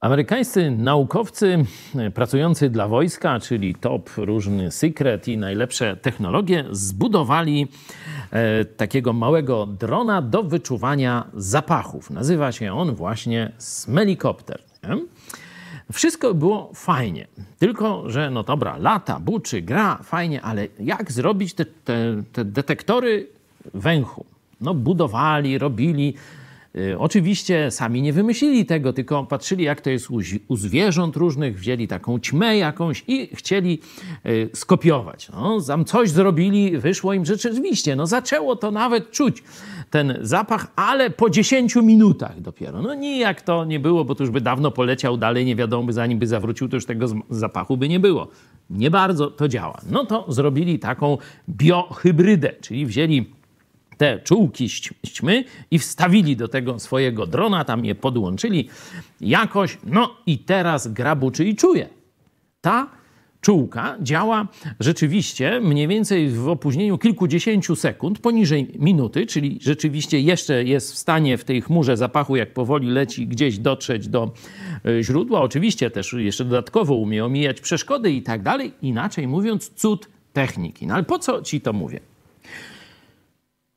Amerykańscy naukowcy e, pracujący dla wojska, czyli top, różny sekret i najlepsze technologie, zbudowali e, takiego małego drona do wyczuwania zapachów. Nazywa się on właśnie smelikopter. Nie? Wszystko było fajnie, tylko że no dobra, lata, buczy, gra, fajnie, ale jak zrobić te, te, te detektory węchu? No budowali, robili, oczywiście sami nie wymyślili tego, tylko patrzyli, jak to jest u, zwierząt różnych, wzięli taką ćmę jakąś i chcieli y, skopiować. No, tam coś zrobili, wyszło im rzeczywiście. No, zaczęło to nawet czuć ten zapach, ale po 10 minutach dopiero. No nijak to nie było, bo to już by dawno poleciał dalej, nie wiadomo, zanim by zawrócił, to już tego zapachu by nie było. Nie bardzo to działa. No to zrobili taką biohybrydę, czyli wzięli te czułki ćmy i wstawili do tego swojego drona, tam je podłączyli jakoś. No i teraz grabuczy i czuje. Ta czułka działa rzeczywiście mniej więcej w opóźnieniu kilkudziesięciu sekund, poniżej minuty, czyli rzeczywiście jeszcze jest w stanie w tej chmurze zapachu, jak powoli leci, gdzieś dotrzeć do e, źródła. Oczywiście też jeszcze dodatkowo umie omijać przeszkody i tak dalej. Inaczej mówiąc, cud techniki. No ale po co ci to mówię?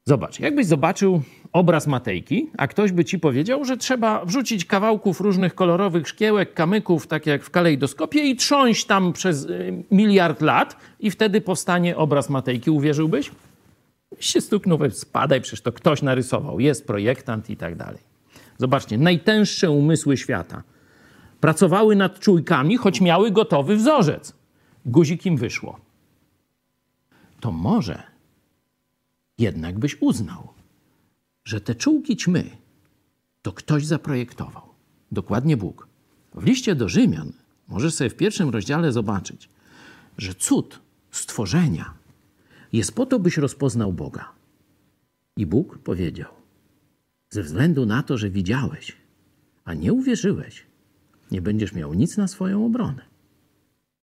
Zobacz, jakbyś zobaczył obraz Matejki, a ktoś by ci powiedział, że trzeba wrzucić kawałków różnych kolorowych szkiełek, kamyków, tak jak w kalejdoskopie i trząść tam przez y, miliard lat i wtedy powstanie obraz Matejki. Uwierzyłbyś? się stuknął, spadaj, przecież to ktoś narysował, jest projektant i tak dalej. Zobaczcie, najtęższe umysły świata pracowały nad czujkami, choć miały gotowy wzorzec. Guzik im wyszło. To może jednak byś uznał, że te czułki ćmy to ktoś zaprojektował. Dokładnie Bóg. W liście do Rzymian możesz sobie w pierwszym rozdziale zobaczyć, że cud stworzenia jest po to, byś rozpoznał Boga. I Bóg powiedział: Ze względu na to, że widziałeś, a nie uwierzyłeś, nie będziesz miał nic na swoją obronę.